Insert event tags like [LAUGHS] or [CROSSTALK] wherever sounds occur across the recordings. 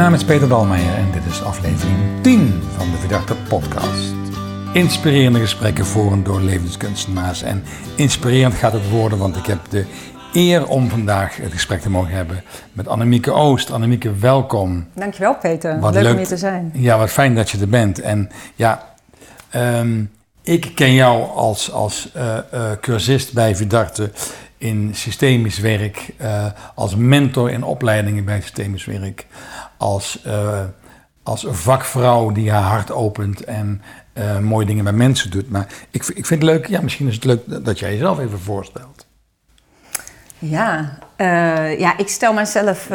naam is Peter Dalmeijer en dit is aflevering 10 van de Verdachte Podcast. Inspirerende gesprekken voor en door levenskunstenaars. En inspirerend gaat het worden, want ik heb de eer om vandaag het gesprek te mogen hebben met Annemieke Oost. Annemieke, welkom. Dankjewel Peter, wat leuk, leuk om hier te zijn. Ja, wat fijn dat je er bent. En ja, um, ik ken jou als, als uh, uh, cursist bij Verdachte in systemisch werk, uh, als mentor in opleidingen bij systemisch werk, als, als vakvrouw die haar hart opent en mooie dingen bij mensen doet. Maar ik, ik vind het leuk, ja, misschien is het leuk dat jij jezelf even voorstelt. Ja, ja ik stel mezelf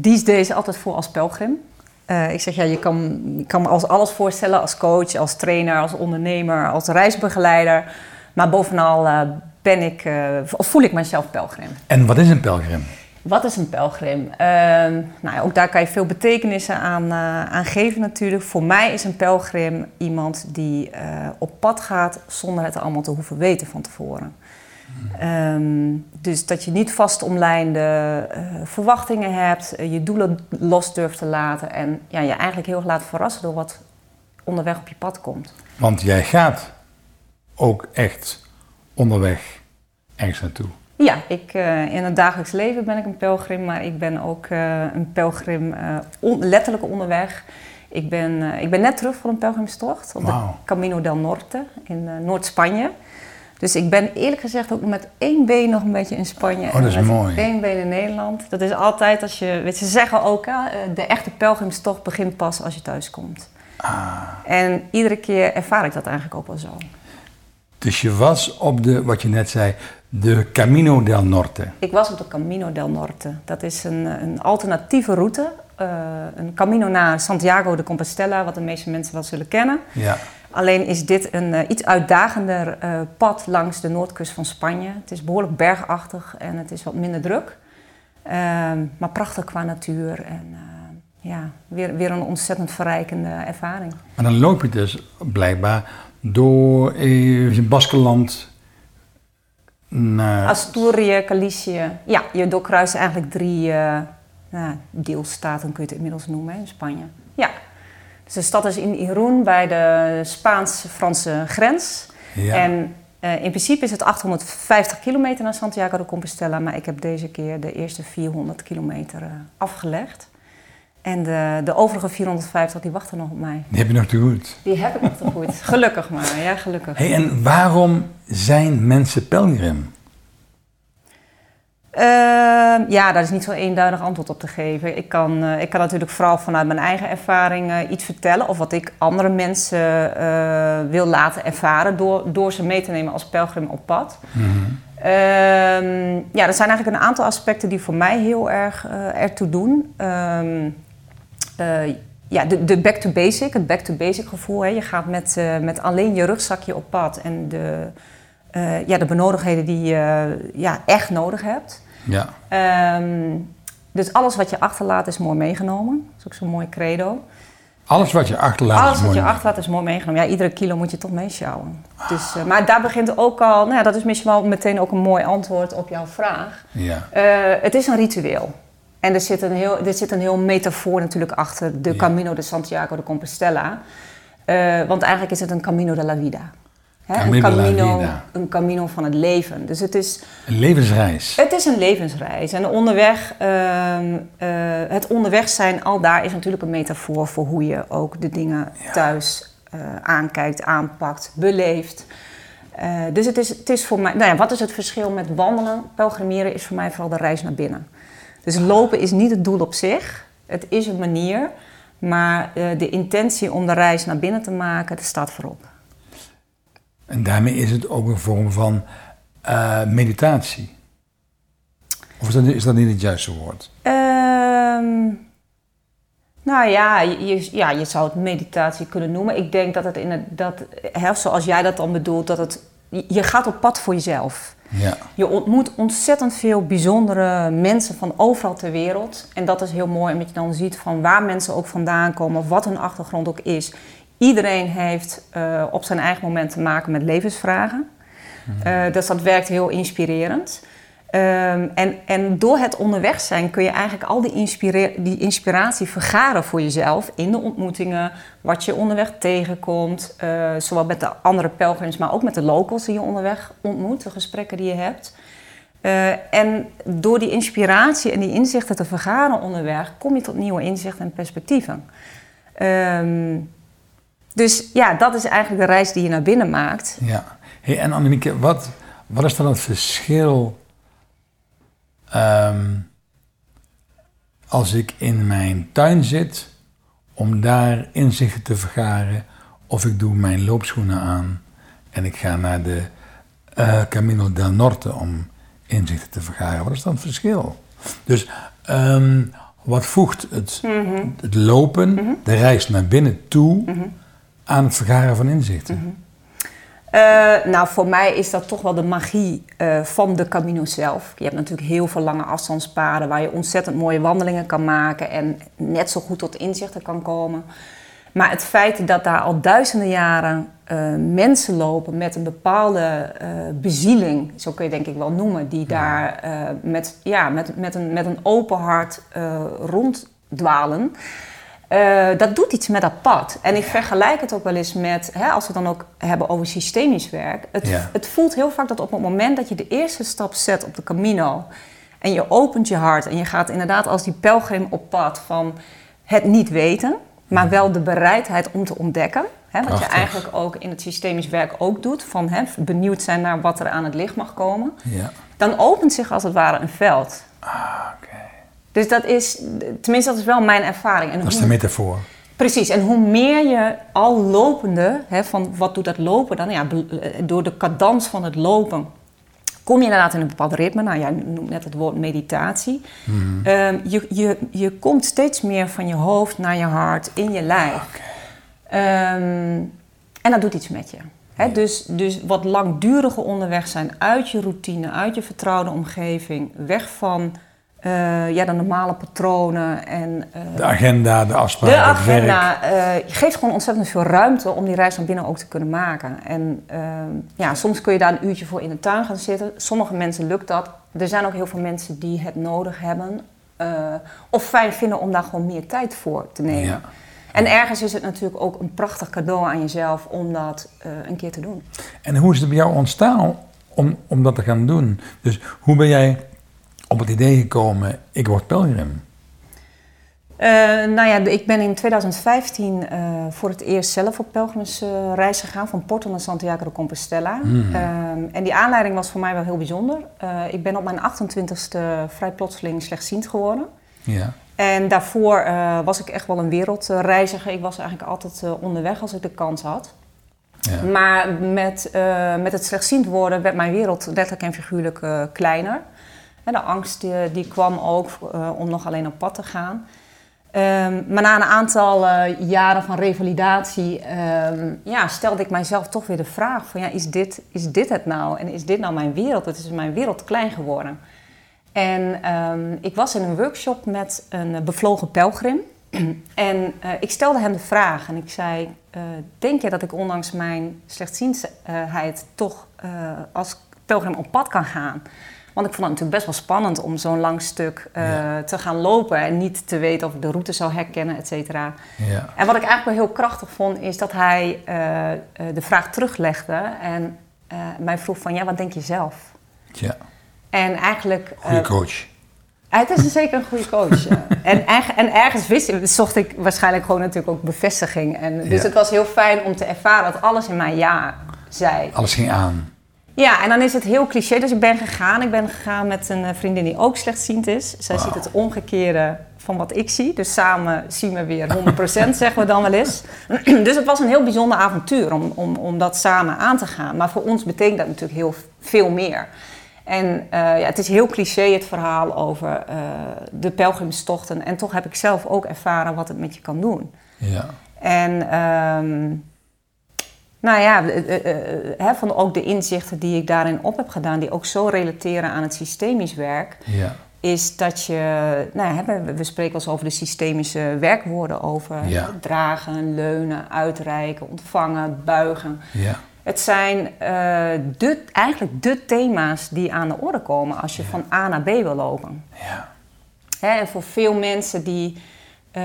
these days altijd voor als pelgrim. Uh, ik zeg ja, je kan, je kan me als alles voorstellen als coach, als trainer, als ondernemer, als reisbegeleider. Maar bovenal uh, ben ik, uh, of voel ik mezelf pelgrim. En wat is een pelgrim? Wat is een pelgrim? Ehm, nou ja, ook daar kan je veel betekenissen aan, aan geven natuurlijk. Voor mij is een pelgrim iemand die op pad gaat zonder het allemaal te hoeven weten van tevoren. Um, dus dat je niet vastomlijnde verwachtingen hebt, je doelen los durft te laten en ja, je eigenlijk heel erg laat verrassen door wat onderweg op je pad komt. Want jij gaat ook echt onderweg ergens naartoe. Ja, ik, uh, in het dagelijks leven ben ik een pelgrim, maar ik ben ook een pelgrim on letterlijk onderweg. Ik ben, ik ben net terug van een pelgrimstocht op wow. de Camino del Norte in Noord-Spanje. Dus ik ben eerlijk gezegd ook met één been nog een beetje in Spanje. Oh, dat is en met mooi. één been in Nederland. Dat is altijd als je, weet ze zeggen ook, de echte pelgrimstocht begint pas als je thuis komt. Ah. En iedere keer ervaar ik dat eigenlijk ook wel zo. Dus je was op de, wat je net zei, de Camino del Norte. Ik was op de Camino del Norte. Dat is een, een alternatieve route. Uh, een camino naar Santiago de Compostela, wat de meeste mensen wel zullen kennen. Ja. Alleen is dit een uh, iets uitdagender uh, pad langs de noordkust van Spanje. Het is behoorlijk bergachtig en het is wat minder druk. Uh, maar prachtig qua natuur en ja, weer, weer een ontzettend verrijkende ervaring. Maar dan loop je dus blijkbaar door het Baskeland naar... Asturië, Galicië. Ja, je doorkruist eigenlijk drie nou, deelstaten, kun je het inmiddels noemen, in Spanje. Ja. Dus de stad is in Irún bij de Spaans-Franse grens. Ja. En uh, in principe is het 850 kilometer naar Santiago de Compostela, maar ik heb deze keer de eerste 400 kilometer uh, afgelegd. En de, de overige 450 die wachten nog op mij. Die heb je nog te goed. Die heb ik nog te goed. Gelukkig maar, ja, gelukkig. Hey, en waarom zijn mensen pelgrim? Uh, ja, daar is niet zo'n eenduidig antwoord op te geven. Ik kan, uh, ik kan natuurlijk vooral vanuit mijn eigen ervaring uh, iets vertellen of wat ik andere mensen wil laten ervaren door, door ze mee te nemen als pelgrim op pad. Mm -hmm. ja, er zijn eigenlijk een aantal aspecten die voor mij heel erg ertoe doen. Um, ja, de, de, back to basic, het back to basic gevoel. Hè. Je gaat met, met alleen je rugzakje op pad en de, ja, de benodigdheden die je ja, echt nodig hebt. Ja. Um, dus alles wat je achterlaat is mooi meegenomen. Dat is ook zo'n mooi credo. Alles wat je achterlaat alles is mooi wat je achterlaat is mooi meegenomen. Ja, iedere kilo moet je toch meesjouwen. Ah. Dus, uh, maar daar begint ook al... Nou ja, dat is misschien wel meteen ook een mooi antwoord op jouw vraag. Ja. Uh, het is een ritueel. En er zit een heel, er zit een heel metafoor natuurlijk achter de Ja. Camino de Santiago de Compostela. Uh, want eigenlijk is het een Camino de la Vida. Hè, Camino een, camino, vida. een camino van het leven. Dus het is, Een levensreis. het is een levensreis. En onderweg, ehm, eh, het onderweg zijn, al daar is natuurlijk een metafoor voor hoe je ook de dingen Ja. thuis eh, aankijkt, aanpakt, beleeft. Eh, dus het is, het is voor mij, nou ja, wat is het verschil met wandelen? Pelgrimeren is voor mij vooral de reis naar binnen. Dus lopen is niet het doel op zich. Het is een manier, maar eh, de intentie om de reis naar binnen te maken, dat staat voorop. En daarmee is het ook een vorm van eh, meditatie. Of is dat, is dat niet het juiste woord? Ehm, nou ja je, ja, je zou het meditatie kunnen noemen. Ik denk dat het in het, dat, hè, zoals jij dat dan bedoelt, dat het, je gaat op pad voor jezelf. Ja. Je ontmoet ontzettend veel bijzondere mensen van overal ter wereld. En dat is heel mooi, omdat je dan ziet van waar mensen ook vandaan komen, of wat hun achtergrond ook is. Iedereen heeft uh, op zijn eigen moment te maken met levensvragen. Uh, dus dat werkt heel inspirerend. Ehm, en, en door het onderweg zijn kun je eigenlijk al die, die inspiratie vergaren voor jezelf in de ontmoetingen, wat je onderweg tegenkomt, uh, zowel met de andere pelgrims, maar ook met de locals die je onderweg ontmoet, de gesprekken die je hebt. Uh, en door die inspiratie en die inzichten te vergaren onderweg, kom je tot nieuwe inzichten en perspectieven. Um, dus ja, dat is eigenlijk de reis die je naar binnen maakt. Ja. Hey, en Annemieke, wat, wat is dan het verschil um, als ik in mijn tuin zit om daar inzichten te vergaren of ik doe mijn loopschoenen aan en ik ga naar de uh, Camino del Norte om inzichten te vergaren. Wat is dan het verschil? Dus um, wat voegt het, mm -hmm. het lopen, mm -hmm. de reis naar binnen toe, mm -hmm. aan het vergaren van inzichten? Uh, nou, voor mij is dat toch wel de magie uh, van de Camino zelf. Je hebt natuurlijk heel veel lange afstandspaden waar je ontzettend mooie wandelingen kan maken en net zo goed tot inzichten kan komen. Maar het feit dat daar al duizenden jaren uh, mensen lopen met een bepaalde bezieling, zo kun je denk ik wel noemen, die daar met, ja, met, met, een, met een open hart ronddwalen. Uh, dat doet iets met dat pad. En ik vergelijk het ook wel eens met, hè, als we dan ook hebben over systemisch werk. Het, ja. het, voelt heel vaak dat op het moment dat je de eerste stap zet op de Camino. en je opent je hart en je gaat inderdaad als die pelgrim op pad van het niet weten. maar wel de bereidheid om te ontdekken. Hè, wat je eigenlijk ook in het systemisch werk ook doet. Van hè, benieuwd zijn naar wat er aan het licht mag komen. Ja. Dan opent zich als het ware een veld. Ah. Dus dat is, tenminste dat is wel mijn ervaring. En dat is de metafoor. Precies, en hoe meer je al lopende, hè, van wat doet dat lopen dan? Ja, door de cadans van het lopen kom je inderdaad in een bepaald ritme. Nou, jij noemt net het woord meditatie. Mhm. Um, je, je, je komt steeds meer van je hoofd naar je hart, in je lijf. Okay. Um, en dat doet iets met je. Hè? Dus, dus wat langdurige onderweg zijn uit je routine, uit je vertrouwde omgeving, weg van uh, ja, de normale patronen en... Uh, de agenda, de afspraken, De agenda. Uh, geeft gewoon ontzettend veel ruimte om die reis naar binnen ook te kunnen maken. En ja, soms kun je daar een uurtje voor in de tuin gaan zitten. Sommige mensen lukt dat. Er zijn ook heel veel mensen die het nodig hebben. of fijn vinden om daar gewoon meer tijd voor te nemen. Ja. En ergens is het natuurlijk ook een prachtig cadeau aan jezelf om dat een keer te doen. En hoe is het bij jou ontstaan om, om dat te gaan doen? Dus hoe ben jij op het idee gekomen, ik word pelgrim? Uh, nou ja, ik ben in 2015 uh, voor het eerst zelf op pelgrimsreis gegaan, van Porto naar Santiago de Compostela. Mm. Uh, en die aanleiding was voor mij wel heel bijzonder. Uh, ik ben op mijn 28ste vrij plotseling slechtziend geworden. Ja. En daarvoor was ik echt wel een wereldreiziger. Ik was eigenlijk altijd onderweg als ik de kans had. Ja. Maar met, met het slechtziend worden werd mijn wereld letterlijk en figuurlijk kleiner. De angst die, die kwam ook uh, om nog alleen op pad te gaan. Um, maar na een aantal uh, jaren van revalidatie um, ja, stelde ik mijzelf toch weer de vraag van ja, is dit, is dit het nou? En is dit nou mijn wereld? Het is mijn wereld klein geworden. En um, ik was in een workshop met een bevlogen pelgrim. [CLEARS THROAT] en ik stelde hem de vraag en ik zei, denk je dat ik ondanks mijn slechtziendheid toch als pelgrim op pad kan gaan? Want ik vond het natuurlijk best wel spannend om zo'n lang stuk uh, ja. te gaan lopen en niet te weten of ik de route zou herkennen, et cetera. Ja. En wat ik eigenlijk wel heel krachtig vond, is dat hij uh, uh, de vraag teruglegde en mij vroeg van, ja, wat denk je zelf? Ja. En eigenlijk... Goeie coach. Het is zeker een goede coach. ja. [LAUGHS] en, en, ergens wist, zocht ik waarschijnlijk gewoon natuurlijk ook bevestiging. En, dus Ja. het was heel fijn om te ervaren dat alles in mij ja zei. Alles ging aan. Ja, en dan is het heel cliché. Dus ik ben gegaan. Ik ben gegaan met een eh, vriendin die ook slechtziend is. Zij ziet het omgekeerde van wat ik zie. Dus samen zien we weer 100%, zeggen we dan wel eens. [CLEARS THROAT] dus het was een heel bijzonder avontuur om, om, om dat samen aan te gaan. Maar voor ons betekent dat natuurlijk heel veel meer. En uh, ja, het is heel cliché het verhaal over uh, de pelgrimstochten. En toch heb ik zelf ook ervaren wat het met je kan doen. Ja. En um, nou ja, uh, hè, van ook de inzichten die ik daarin op heb gedaan, die ook zo relateren aan het systemisch werk, Ja. is dat je, nou we, spreken wel eens over de systemische werkwoorden, over Ja. dragen, leunen, uitreiken, ontvangen, buigen. Ja. Het zijn uh, de, eigenlijk de thema's die aan de orde komen als je van A naar B wil lopen. Ja. En voor veel mensen die. Uh,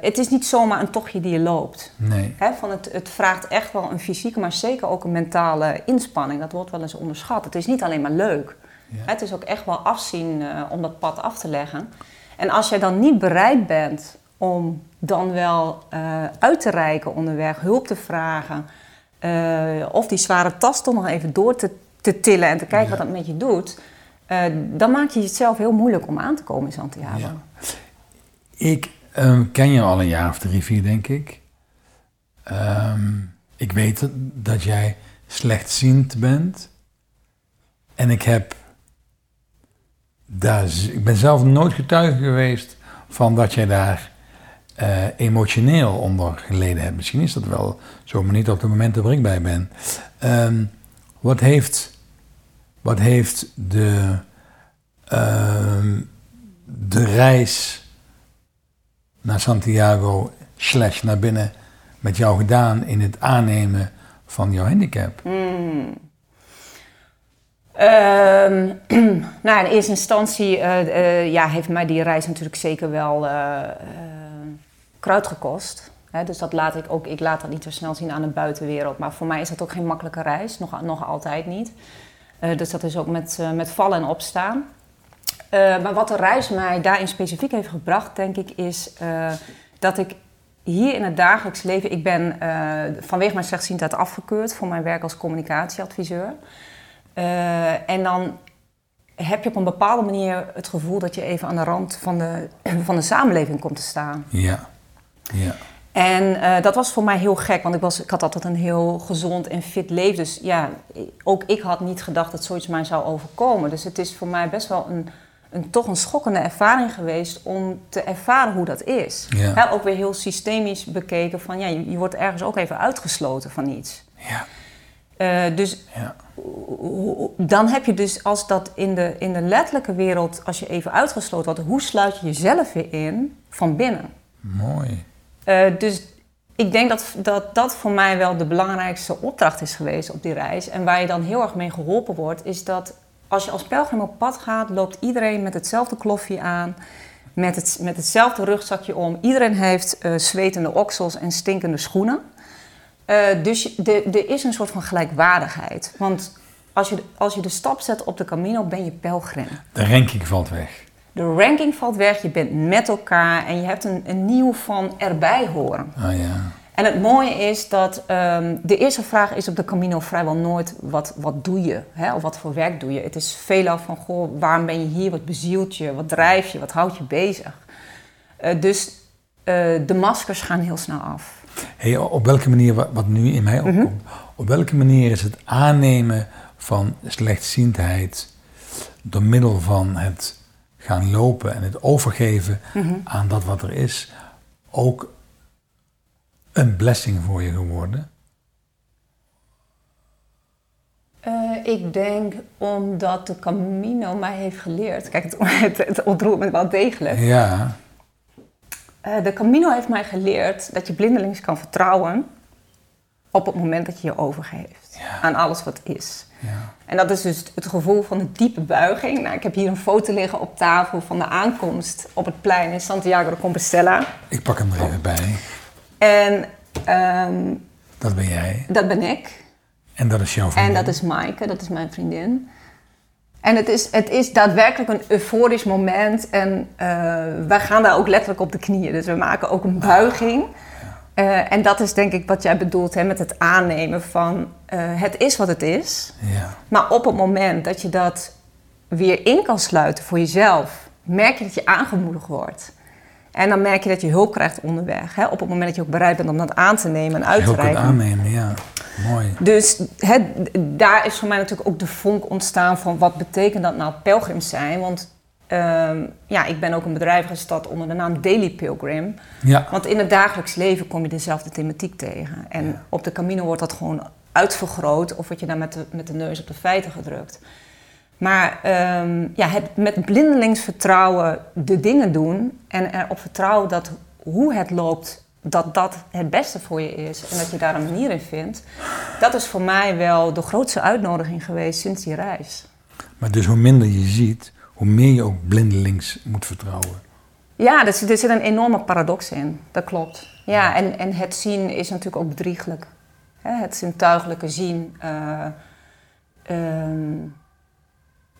het is niet zomaar een tochtje die je loopt. Nee. Hè, van het, het vraagt echt wel een fysieke, maar zeker ook een mentale inspanning. Dat wordt wel eens onderschat. Het is niet alleen maar leuk. Ja. Het is ook echt wel afzien uh, om dat pad af te leggen. En als jij dan niet bereid bent om dan wel uh, uit te reiken onderweg, hulp te vragen, uh, of die zware tas toch nog even door te, te tillen en te kijken ja. wat dat met je doet, dan maak je het zelf heel moeilijk om aan te komen in Santiago. Ja. Ik um, ken je al een jaar of drie, vier, denk ik. Um, ik weet dat jij slechtziend bent. En ik heb daar, ik ben zelf nooit getuige geweest van dat jij daar uh, emotioneel onder geleden hebt. Misschien is dat wel zo, maar niet op de momenten waar ik bij ben. Um, wat, heeft, wat heeft de, uh, de reis naar Santiago slash naar binnen met jou gedaan in het aannemen van jouw handicap? Mm. [CLEARS THROAT] Nou, in eerste instantie uh, uh, ja, heeft mij die reis natuurlijk zeker wel uh, kruid gekost. Dus dat laat ik ook, ik laat dat niet zo snel zien aan de buitenwereld. Maar voor mij is dat ook geen makkelijke reis, nog, nog altijd niet. dus dat is ook met, met vallen en opstaan. Maar wat de reis mij daarin specifiek heeft gebracht, denk ik, is dat ik hier in het dagelijks leven, ik ben vanwege mijn slechtziendheid afgekeurd voor mijn werk als communicatieadviseur. En dan heb je op een bepaalde manier het gevoel dat je even aan de rand van de, van de samenleving komt te staan. Ja, ja. En uh, dat was voor mij heel gek, want ik, was, ik had altijd een heel gezond en fit leven. Dus ja, ook ik had niet gedacht dat zoiets mij zou overkomen. Dus het is voor mij best wel een, een toch een schokkende ervaring geweest om te ervaren hoe dat is. Ja. He, ook weer heel systemisch bekeken van ja, je, je wordt ergens ook even uitgesloten van iets. Ja. Uh, dus ja. dan heb je dus als dat in de, in de letterlijke wereld, als je even uitgesloten wordt, hoe sluit je jezelf weer in van binnen? Mooi. Uh, dus ik denk dat, dat dat voor mij wel de belangrijkste opdracht is geweest op die reis. En waar je dan heel erg mee geholpen wordt, is dat als je als pelgrim op pad gaat, loopt iedereen met hetzelfde kloffie aan, met, het, met hetzelfde rugzakje om. Iedereen heeft uh, zwetende oksels en stinkende schoenen. Uh, dus er is een soort van gelijkwaardigheid. Want als je, als je de stap zet op de Camino, ben je pelgrim. De ranking valt weg. De ranking valt weg, je bent met elkaar en je hebt een, een nieuw van erbij horen. Ah ja. En het mooie is dat um, de eerste vraag is op de Camino vrijwel nooit wat, wat doe je? Hè? Of wat voor werk doe je? Het is veelal van, goh, waarom ben je hier? Wat bezielt je? Wat drijft je? Wat houdt je bezig? Uh, dus uh, de maskers gaan heel snel af. Hey, op welke manier, wat nu in mij opkomt, mm -hmm. op welke manier is het aannemen van slechtziendheid door middel van het gaan lopen en het overgeven -hmm. aan dat wat er is, ook een blessing voor je geworden? Uh, ik denk omdat de Camino mij heeft geleerd. Kijk, het, [LAUGHS] het, het ontroert me wel degelijk. Ja. Uh, de Camino heeft mij geleerd dat je blindelings kan vertrouwen op het moment dat je je overgeeft ja. aan alles wat is. Ja. En dat is dus het gevoel van een diepe buiging. Nou, ik heb hier een foto liggen op tafel van de aankomst op het plein in Santiago de Compostela. Ik pak hem er even bij. En um, dat ben jij. Dat ben ik. En dat is jouw vriendin. En dat is Maaike, dat is mijn vriendin. En het is, het is daadwerkelijk een euforisch moment. En uh, wij gaan daar ook letterlijk op de knieën. Dus we maken ook een buiging. Uh, en dat is denk ik wat jij bedoelt hè, met het aannemen van... Uh, het is wat het is. Ja. Maar op het moment dat je dat weer in kan sluiten voor jezelf... merk je dat je aangemoedigd wordt. En dan merk je dat je hulp krijgt onderweg. Hè, op het moment dat je ook bereid bent om dat aan te nemen en uit te reiken. Aannemen, ja. Mooi. Dus het, daar is voor mij natuurlijk ook de vonk ontstaan van wat betekent dat nou pelgrims zijn. Want um, ja, ik ben ook een bedrijf gestart onder de naam Daily Pilgrim. Ja. Want in het dagelijks leven kom je dezelfde thematiek tegen. En Ja. op de Camino wordt dat gewoon uitvergroot of word je daar met de, met de neus op de feiten gedrukt. Maar um, ja, het met blindelings vertrouwen de dingen doen en erop vertrouwen dat hoe het loopt dat dat het beste voor je is en dat je daar een manier in vindt. Dat is voor mij wel de grootste uitnodiging geweest sinds die reis. Maar dus hoe minder je ziet, hoe meer je ook blindelings moet vertrouwen. Ja, er zit, er zit een enorme paradox in. Dat klopt. Ja, en, en het zien is natuurlijk ook bedrieglijk. Hè, het zintuigelijke zien uh,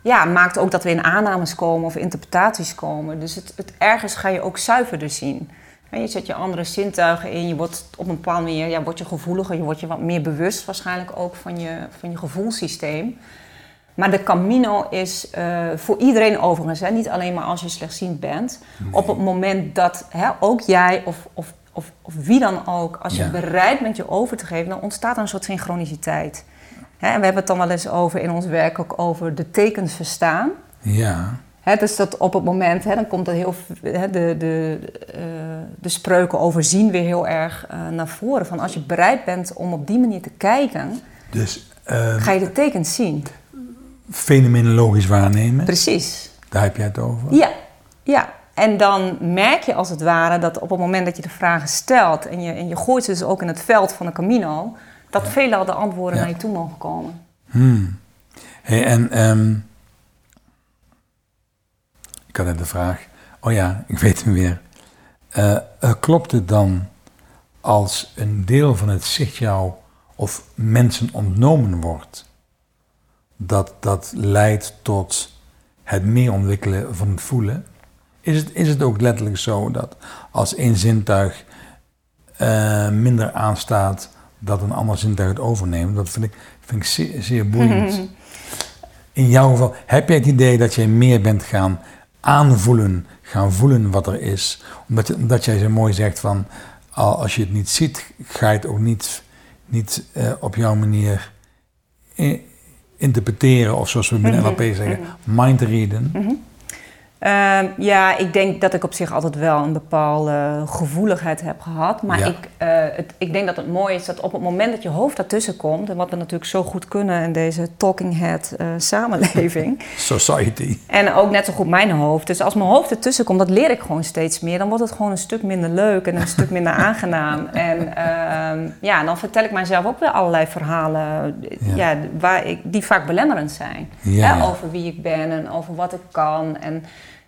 ja, maakt ook dat we in aannames komen of interpretaties komen. Dus het, het ergens ga je ook zuiverder zien. je zet je andere zintuigen in, je wordt op een bepaalde manier ja, word je gevoeliger, je wordt je wat meer bewust waarschijnlijk ook van je, van je gevoelssysteem. Maar de Camino is uh, voor iedereen overigens, hè, niet alleen maar als je slechtziend bent. Op het moment dat hè, ook jij of, of, of, of, wie dan ook, als je bereid bent je over te geven, dan ontstaat er een soort synchroniciteit. Hè, en we hebben het dan wel eens over in ons werk ook over de tekens verstaan. Ja. Hè, dus dat op het moment, hè, dan komt dat heel, hè, de, de, uh, de spreuken over zien weer heel erg uh, naar voren. Van als je bereid bent om op die manier te kijken, dus, ga je de tekens zien fenomenologisch waarnemen. Precies. Daar heb je het over? Ja, ja. En dan merk je als het ware dat op het moment dat je de vragen stelt en je, en je gooit ze dus ook in het veld van de Camino, dat veelal de antwoorden naar je toe mogen komen. Hmm. Hey, en um, ik had net de vraag, oh ja, [LAUGHS] ik weet hem weer. Uh, klopt het dan als een deel van het zicht jou of mensen ontnomen wordt? dat dat leidt tot het meer ontwikkelen van het voelen. Is het, is het ook letterlijk zo dat als één zintuig uh, minder aanstaat, dat een ander zintuig het overneemt? Dat vind ik, vind ik zeer, zeer boeiend. [LAUGHS] In jouw geval, heb jij het idee dat jij meer bent gaan aanvoelen, gaan voelen wat er is? Omdat, je, omdat jij zo mooi zegt van, als je het niet ziet, ga je het ook niet, niet uh, op jouw manier interpreteren, of zoals we binnen NLP zeggen, mindreaden? Mm -hmm. Uh, ja, ik denk dat ik op zich altijd wel een bepaalde gevoeligheid heb gehad. Maar ja. ik, uh, het, ik denk dat het mooi is dat op het moment dat je hoofd daartussen komt... en wat we natuurlijk zo goed kunnen in deze talking head uh, [LAUGHS] samenleving... Society. En ook net zo goed mijn hoofd. Dus als mijn hoofd ertussen komt, dat leer ik gewoon steeds meer. Dan wordt het gewoon een stuk minder leuk en een stuk minder aangenaam. [LAUGHS] En ja, dan vertel ik mijzelf ook weer allerlei verhalen... Ja. ja waar ik, die vaak belemmerend zijn. Ja, hè, over wie ik ben en over wat ik kan... En,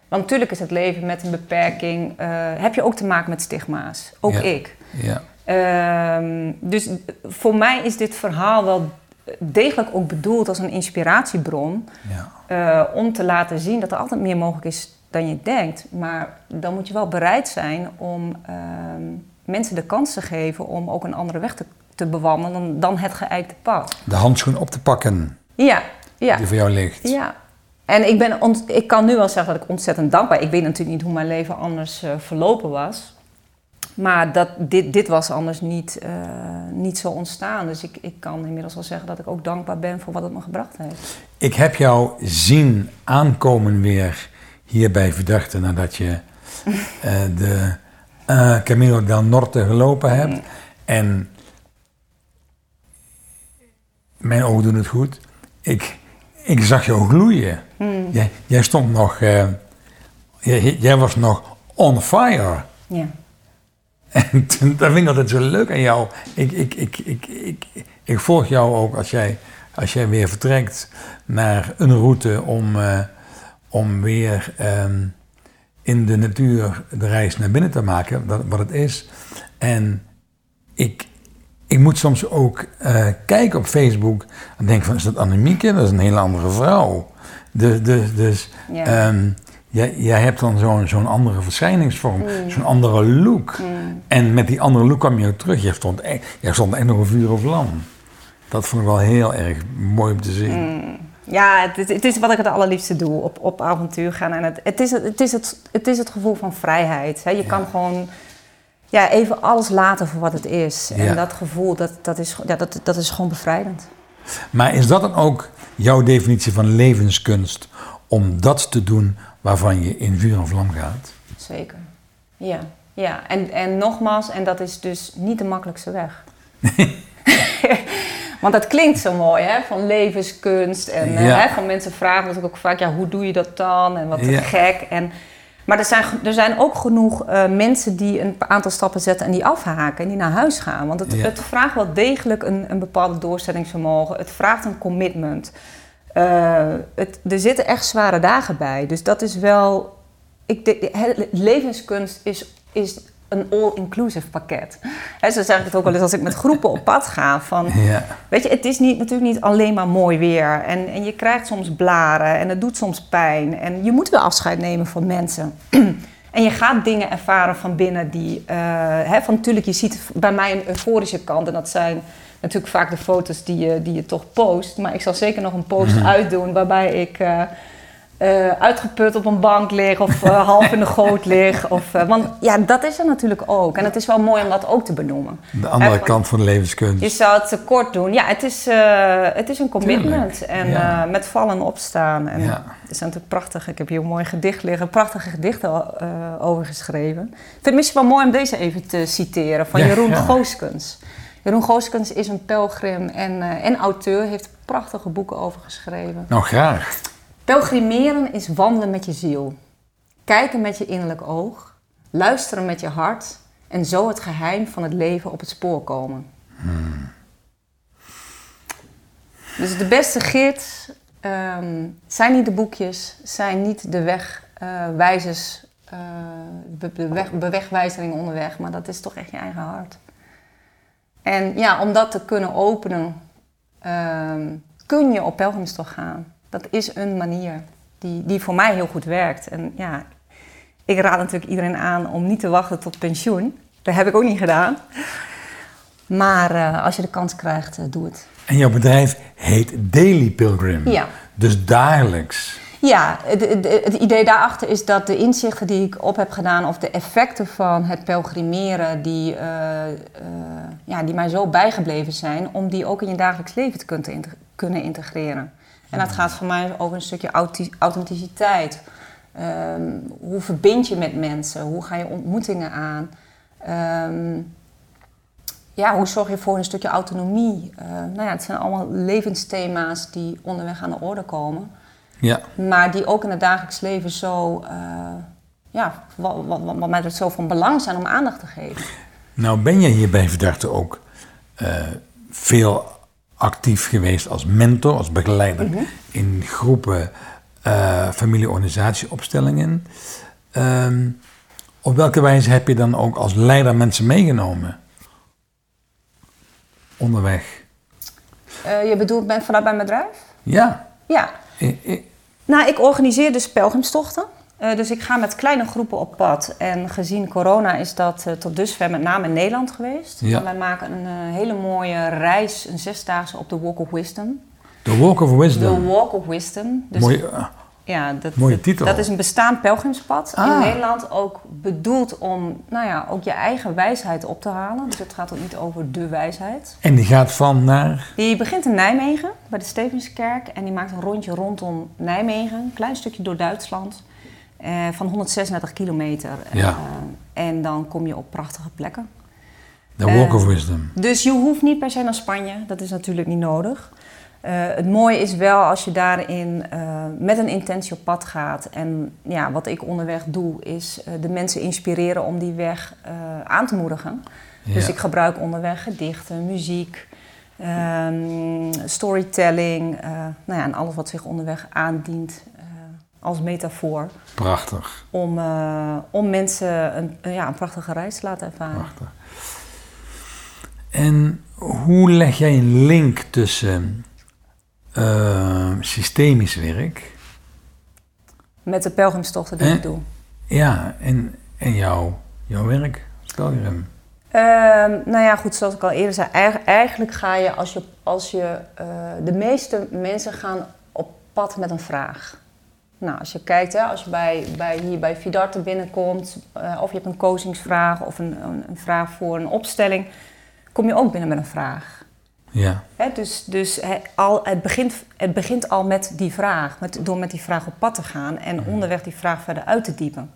want natuurlijk is het leven met een beperking, uh, heb je ook te maken met stigma's. Ook ja. ik. Ja. Uh, dus voor mij is dit verhaal wel degelijk ook bedoeld als een inspiratiebron. Ja. Uh, om te laten zien dat er altijd meer mogelijk is dan je denkt. Maar dan moet je wel bereid zijn om ehm, mensen de kans te geven om ook een andere weg te, te bewandelen dan, dan het geëikte pad. De handschoen op te pakken. Ja, ja. Die voor jou ligt. Ja. En ik, ben ik kan nu wel zeggen dat ik ontzettend dankbaar Ik weet natuurlijk niet hoe mijn leven anders uh, verlopen was. Maar dat, dit, dit was anders niet, uh, niet zo ontstaan. Dus ik, ik kan inmiddels wel zeggen dat ik ook dankbaar ben voor wat het me gebracht heeft. Ik heb jou zien aankomen weer hier bij Verdachte nadat je uh, de Camino del Norte gelopen hebt. Mm. En mijn ogen doen het goed. Ik, ik zag jou gloeien. Hmm. Jij, jij, stond nog, uh, jij, jij, was nog on fire. Ja. En toen, dat vind ik altijd zo leuk aan jou. Ik, ik, ik, ik, ik, ik volg jou ook als jij, als jij weer vertrekt naar een route om, uh, om weer um, in de natuur de reis naar binnen te maken, dat, wat het is. En ik, ik moet soms ook uh, kijken op Facebook en denk van, is dat Annemieke? Dat is een hele andere vrouw. Dus, dus, dus ja. um, jij, jij hebt dan zo'n zo'n andere verschijningsvorm, Mm. zo'n andere look. Mm. En met die andere look kwam je ook terug. Jij stond, echt, jij stond echt nog een vuur of vlam. Dat vond ik wel heel erg mooi om te zien. Mm. Ja, het, het, is wat ik het allerliefste doe, op, op avontuur gaan. En het, het, is, het, het, is het, het is het gevoel van vrijheid. Hè? Je Ja. kan gewoon ja, even alles laten voor wat het is. Ja. En dat gevoel, dat, dat, is, ja, dat, dat is gewoon bevrijdend. Maar is dat dan ook jouw definitie van levenskunst? Om dat te doen waarvan je in vuur en vlam gaat? Zeker. Ja, ja. En, en nogmaals, en dat is dus niet de makkelijkste weg. [LAUGHS] Want dat klinkt zo mooi, hè? Van levenskunst. En Ja. hè, van mensen vragen natuurlijk ook vaak, ja, hoe doe je dat dan? En wat Ja. gek. En, Maar er zijn, er zijn ook genoeg eh, mensen die een aantal stappen zetten en die afhaken en die naar huis gaan. Want het, Ja. het vraagt wel degelijk een, een bepaalde doorzettingsvermogen. Het vraagt een commitment. Eh, het, er zitten echt zware dagen bij. Dus dat is wel. Ik, de, de- levenskunst is, is een all-inclusive pakket. Hè, zo zeg ik het ook wel eens als ik met groepen op pad ga. Van, [LAUGHS] Ja. Weet je, het is niet, natuurlijk niet alleen maar mooi weer. En, en je krijgt soms blaren en het doet soms pijn. En je moet wel afscheid nemen van mensen. [CLEARS THROAT] en je gaat dingen ervaren van binnen die... hè, van, natuurlijk, je ziet bij mij een euforische kant. En dat zijn natuurlijk vaak de foto's die je, die je toch post. Maar ik zal zeker nog een post uitdoen waarbij ik... eh, eh, uitgeput op een bank lig of eh, [LAUGHS] half in de goot lig. Of, eh, want ja, dat is er natuurlijk ook. En het is wel mooi om dat ook te benoemen. De andere Echt, kant van de levenskunst. Je zou het te kort doen. Ja, het is, eh, het is een commitment. Tuurlijk, En ja. eh, met vallen en opstaan. En Ja. Het is natuurlijk prachtig. Ik heb hier een mooi gedicht liggen. Prachtige gedichten eh, over geschreven. Ik vind het misschien wel mooi om deze even te citeren. Van Ja, Jeroen ja. Gooskens. Jeroen Gooskens is een pelgrim en, eh, en auteur. Heeft prachtige boeken over geschreven. Nou, graag. Pelgrimeren is wandelen met je ziel. Kijken met je innerlijk oog. Luisteren met je hart. En zo het geheim van het leven op het spoor komen. Dus de beste gids ehm, zijn niet de boekjes, zijn niet de wegwijzers, eh de weg, bewegwijzering onderweg, maar dat is toch echt je eigen hart. En ja, om dat te kunnen openen, ehm, kun je op pelgrimstocht gaan. Dat is een manier die, die voor mij heel goed werkt. En ja, ik raad natuurlijk iedereen aan om niet te wachten tot pensioen. Dat heb ik ook niet gedaan. Maar eh, als je de kans krijgt, eh, doe het. En jouw bedrijf heet Daily Pilgrim. Ja. Dus dagelijks. Ja, het, het, het idee daarachter is dat de inzichten die ik op heb gedaan, of de effecten van het pelgrimeren, die, eh, ja, die mij zo bijgebleven zijn, om die ook in je dagelijks leven te kunnen integreren. En dat gaat voor mij over een stukje authenticiteit. Ehm, hoe verbind je met mensen? Hoe ga je ontmoetingen aan? Ehm, ja, hoe zorg je voor een stukje autonomie? Eh, nou ja, het zijn allemaal levensthema's die onderweg aan de orde komen. Ja. Maar die ook in het dagelijks leven zo, eh, ja, wat, wat, wat, wat mij betreft zo van belang zijn om aandacht te geven. Nou ben je hier bij Verdachte ook eh, veel actief geweest als mentor, als begeleider Mhm. in groepen eh familie-organisatieopstellingen. Ehm, op welke wijze heb je dan ook als leider mensen meegenomen? Onderweg. Eh, je bedoelt ben vanuit mijn bedrijf? Ja. Ja. I- I- Nou, ik organiseer dus pelgrimstochten. Eh, dus ik ga met kleine groepen op pad. En gezien corona is dat eh, tot dusver met name in Nederland geweest. Ja. Wij maken een eh, hele mooie reis, een zesdaagse op de Walk of Wisdom. The Walk of De Wisdom. Walk of Wisdom. Dus Mooi, eh, Ja, dat, Mooie dat- titel. Dat is een bestaand pelgrimspad in Ah. Nederland. Ook bedoeld om, nou ja, ook je eigen wijsheid op te halen. Dus het gaat ook niet over de wijsheid. en die gaat van naar. Die begint in Nijmegen, bij de Stevenskerk. En die maakt een rondje rondom Nijmegen. Een klein stukje door Duitsland. Eh, van 136 kilometer. Ja. Eh, en dan kom je op prachtige plekken. The Walk Eh, of Wisdom. Dus je hoeft niet per se naar Spanje, dat is natuurlijk niet nodig. Eh, het mooie is wel als je daarin eh, met een intentie op pad gaat. En ja, wat ik onderweg doe, is eh, de mensen inspireren om die weg eh, aan te moedigen. Dus ik gebruik onderweg gedichten, muziek, ehm, storytelling. eh, nou ja, en alles wat zich onderweg aandient eh, als metafoor. Prachtig. Om, eh, om mensen een, een- ja, een prachtige reis te laten ervaren. Prachtig. En hoe leg jij een link tussen eh, systemisch werk Met de pelgrimstochten die Eh? ik doe. ja, en, en jouw, jouw werk als pelgrim? Ehm, nou ja, goed, zoals ik al eerder zei, eig- eigenlijk ga je als je, als je eh, de meeste mensen gaan op pad met een vraag. Nou, als je kijkt, hè, als je bij, bij, hier bij Vidarte binnenkomt, eh, of je hebt een coachingsvraag of een, een, een vraag voor een opstelling, kom je ook binnen met een vraag. Ja, Hè, dus dus hè, al, het, begint, het begint al met die vraag, met, door met die vraag op pad te gaan en onderweg die vraag verder uit te diepen.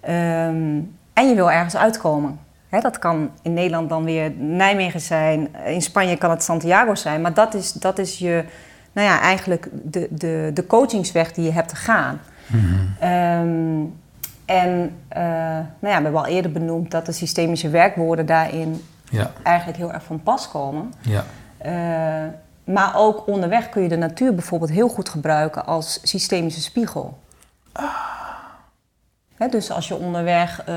Ehm, en je wil ergens uitkomen. Hè, dat kan in Nederland dan weer Nijmegen zijn, in Spanje kan het Santiago zijn, maar dat is, dat is je, nou ja, eigenlijk de, de, de coachingsweg die je hebt te gaan. Ehm, En uh, nou ja, we hebben al eerder benoemd dat de systemische werkwoorden daarin ja. eigenlijk heel erg van pas komen. Ja. Uh, maar ook onderweg kun je de natuur bijvoorbeeld heel goed gebruiken als systemische spiegel. Dus als je onderweg uh,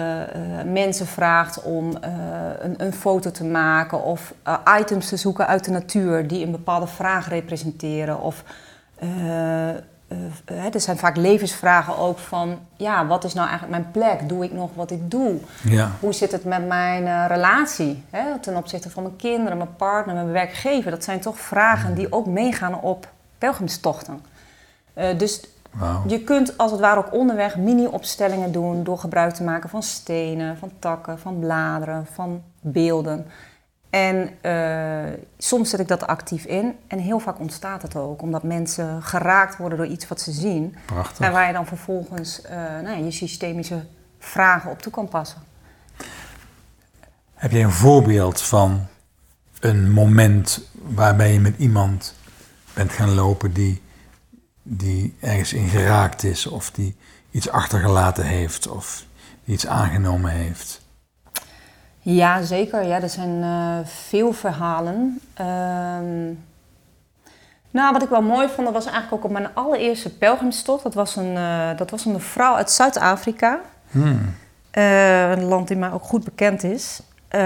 mensen vraagt om uh, een, een, foto te maken of items te zoeken uit de natuur die een bepaalde vraag representeren. Of er zijn vaak levensvragen ook van, ja, wat is nou eigenlijk mijn plek? Doe ik nog wat ik doe? Ja. Hoe zit het met mijn relatie ten opzichte van mijn kinderen, mijn partner, mijn werkgever? Dat zijn toch vragen die ook meegaan op pelgrimstochten. dus je kunt als het ware ook onderweg mini-opstellingen doen door gebruik te maken van stenen, van takken, van bladeren, van beelden. En uh, soms zet ik dat actief in en heel vaak ontstaat het ook, omdat mensen geraakt worden door iets wat ze zien. Prachtig. En waar je dan vervolgens uh, nou, je systemische vragen op toe kan passen. Heb jij een voorbeeld van een moment waarbij je met iemand bent gaan lopen die die ergens in geraakt is of die iets achtergelaten heeft of die iets aangenomen heeft? Ja, zeker. Ja, er zijn uh, veel verhalen. Uh, nou, wat ik wel mooi vond, dat was eigenlijk ook op mijn allereerste pelgrimstocht. Dat was een, uh, dat was een vrouw uit Zuid-Afrika. Hmm. Uh, een land die mij ook goed bekend is. Uh,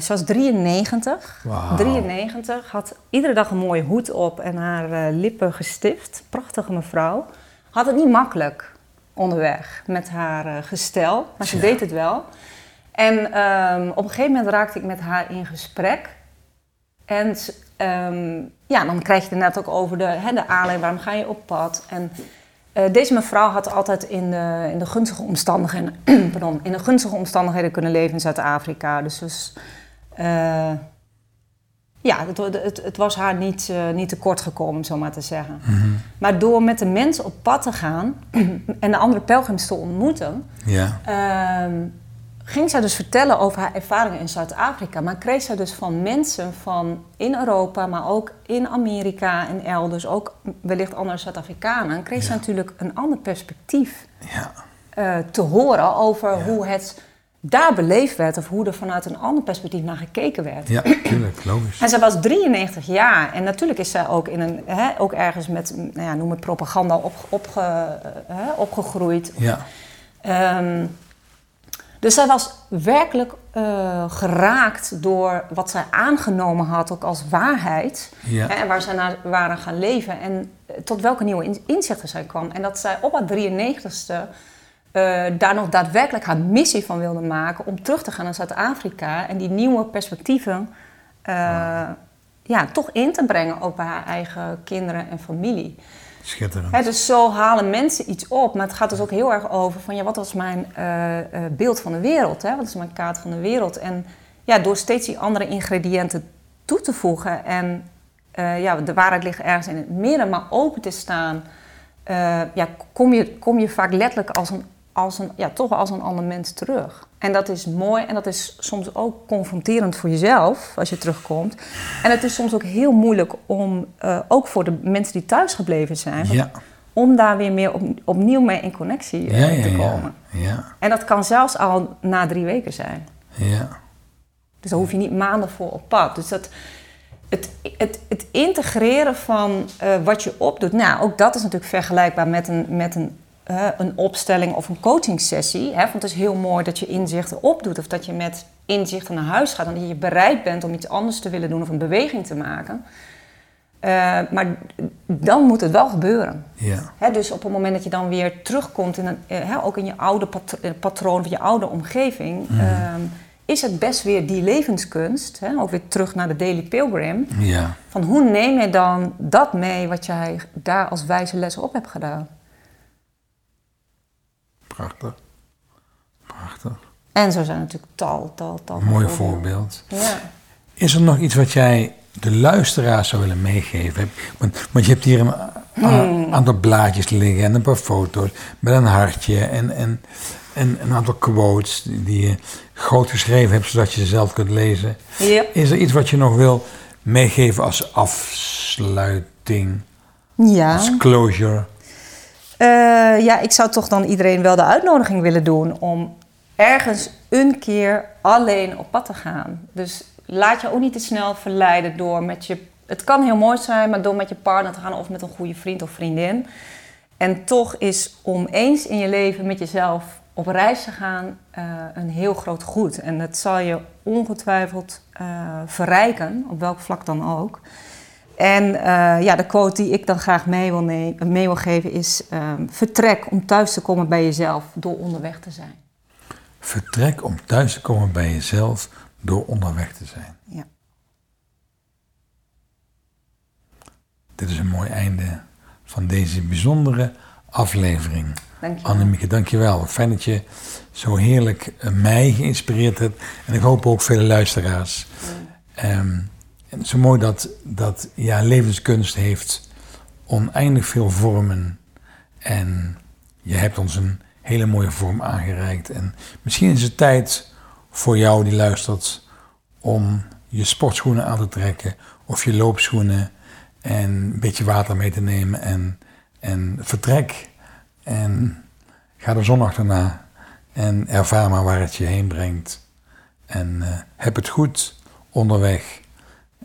ze was 93. Wow. 93. Had iedere dag een mooie hoed op en haar uh, lippen gestift. Prachtige mevrouw. Had het niet makkelijk onderweg met haar uh, gestel, maar ze Ja. deed het wel. En um, op een gegeven moment raakte ik met haar in gesprek. En um, ja, dan krijg je het net ook over de, hè, de aanleiding, waarom ga je op pad? En uh, deze mevrouw had altijd in de, in de gunstige omstandigheden, [CLEARS THROAT] pardon, in de gunstige omstandigheden kunnen leven in Zuid-Afrika. Dus, dus uh, ja, het, het, het, was haar niet, uh, niet tekort gekomen, om zo maar te zeggen. Mhm. Maar door met de mensen op pad te gaan [CLEARS THROAT] en de andere pelgrims te ontmoeten, Ja. Ging zij dus vertellen over haar ervaringen in Zuid-Afrika. Maar kreeg zij dus van mensen van in Europa, maar ook in Amerika en elders, ook wellicht andere Zuid-Afrikanen, kreeg Ja. zij natuurlijk een ander perspectief Ja. uh, te horen over Ja. hoe het daar beleefd werd of hoe er vanuit een ander perspectief naar gekeken werd. ja, tuurlijk, logisch. En zij was 93 jaar en natuurlijk is zij ook, in een, hè, ook ergens met, nou ja, noem het propaganda, op, opge, uh, opgegroeid. Ja, Um, dus zij was werkelijk uh, geraakt door wat zij aangenomen had, ook als waarheid. ja, Hè, en waar zij naar waren gaan leven. En uh, tot welke nieuwe in- inzichten zij kwam. En dat zij op haar 93ste uh, daar nog daadwerkelijk haar missie van wilde maken. Om terug te gaan naar Zuid-Afrika. En die nieuwe perspectieven uh, ja, toch in te brengen. Ook bij haar eigen kinderen en familie. Schitterend. Dus zo halen mensen iets op. Maar het gaat dus ook heel erg over van ja, wat was mijn uh, uh, beeld van de wereld? Hè? Wat is mijn kaart van de wereld? En ja, door steeds die andere ingrediënten toe te voegen en uh, ja, de waarheid ligt ergens in het midden, maar open te staan, ja, kom, je, kom je vaak letterlijk als een, als een, ja, toch als een ander mens terug. En dat is mooi en dat is soms ook confronterend voor jezelf als je terugkomt. En het is soms ook heel moeilijk om, uh, ook voor de mensen die thuis gebleven zijn, Ja, om daar weer meer op, opnieuw mee in connectie uh, ja, ja, te ja. komen. Ja, En dat kan zelfs al na drie weken zijn. ja. Dus daar hoef je niet maanden voor op pad. Dus dat, het, het, het integreren van uh, wat je opdoet, nou, ook dat is natuurlijk vergelijkbaar met een, met een, uh, een opstelling of een coachingsessie. Hè? Want het is heel mooi dat je inzichten opdoet of dat je met inzichten naar huis gaat en dat je bereid bent om iets anders te willen doen of een beweging te maken. Uh, maar dan moet het wel gebeuren. Ja, Hè, dus op het moment dat je dan weer terugkomt, in een, hè, ook in je oude patro patroon of je oude omgeving, Mhm. uh, is het best weer die levenskunst, hè, ook weer terug naar de Daily Pilgrim, ja. van hoe neem je dan dat mee wat jij daar als wijze lessen op hebt gedaan? Prachtig. Prachtig. En zo zijn natuurlijk tal, tal, tal. Mooi voorbeeld. Ja. Is er nog iets wat jij de luisteraars zou willen meegeven? Want, want je hebt hier een Hmm. aantal blaadjes liggen en een paar foto's met een hartje en, en, en een aantal quotes die, je groot geschreven hebt zodat je ze zelf kunt lezen. Ja. Is er iets wat je nog wil meegeven als afsluiting, ja. als closure? Ja, ik zou toch dan iedereen wel de uitnodiging willen doen om ergens een keer alleen op pad te gaan. Dus laat je ook niet te snel verleiden door met je. Het kan heel mooi zijn, maar door met je partner te gaan of met een goede vriend of vriendin. En toch is om eens in je leven met jezelf op reis te gaan uh, een heel groot goed. En dat zal je ongetwijfeld uh, verrijken, op welk vlak dan ook. En uh, ja, de quote die ik dan graag mee wil, mee wil geven is: vertrek om thuis te komen bij jezelf door onderweg te zijn. Vertrek om thuis te komen bij jezelf door onderweg te zijn. Ja. Dit is een mooi einde van deze bijzondere aflevering. Dank je Annemieke, dankjewel. Fijn dat je zo heerlijk eh, mij geïnspireerd hebt. En ik hoop ook vele luisteraars. Um, en zo mooi dat, dat ja, levenskunst heeft oneindig veel vormen. En je hebt ons een hele mooie vorm aangereikt. En misschien is het tijd voor jou die luistert om je sportschoenen aan te trekken of je loopschoenen en een beetje water mee te nemen en, en vertrek en ga de zon achterna en ervaar maar waar het je heen brengt. En uh, heb het goed onderweg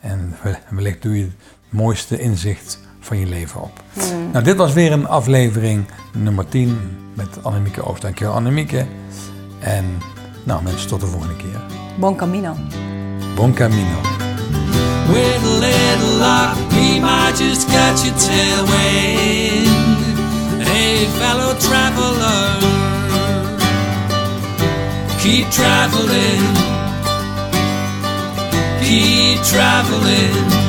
en wellicht doe je het mooiste inzicht van je leven op. Hmm. Nou, dit was weer een aflevering nummer 10 met Annemieke Oost. Dankjewel Annemieke. En nou mensen, tot de volgende keer. Bon camino. Bon camino. With a little luck, we might just catch a tailwind. Hey, fellow traveler, keep traveling, keep traveling.